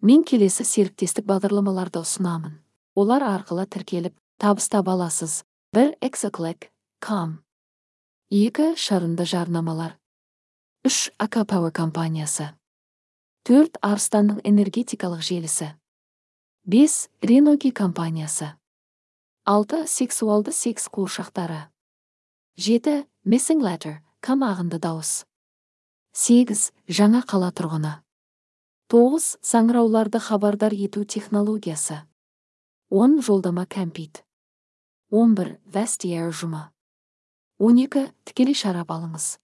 мен келесі серіктестік бағдарламаларды ұсынамын. Олар арқылы тіркеліп табыс таба аласыз. Бір exoclick com екі шарынды жарнамалар. Үш акапауэр компаниясы. Төрт арыстанның энергетикалық желісі. Бес реноги компаниясы. Алты сексуалды секс қуыршақтары. Жеті missing letter кам ағынды дауыс. Сегіз жаңа қала тұрғыны. Тоғыз саңырауларды хабардар ету технологиясы. Он жолдама кәмпит. Он бір вестиер ұжымы он екі тікелей шарап алыңыз.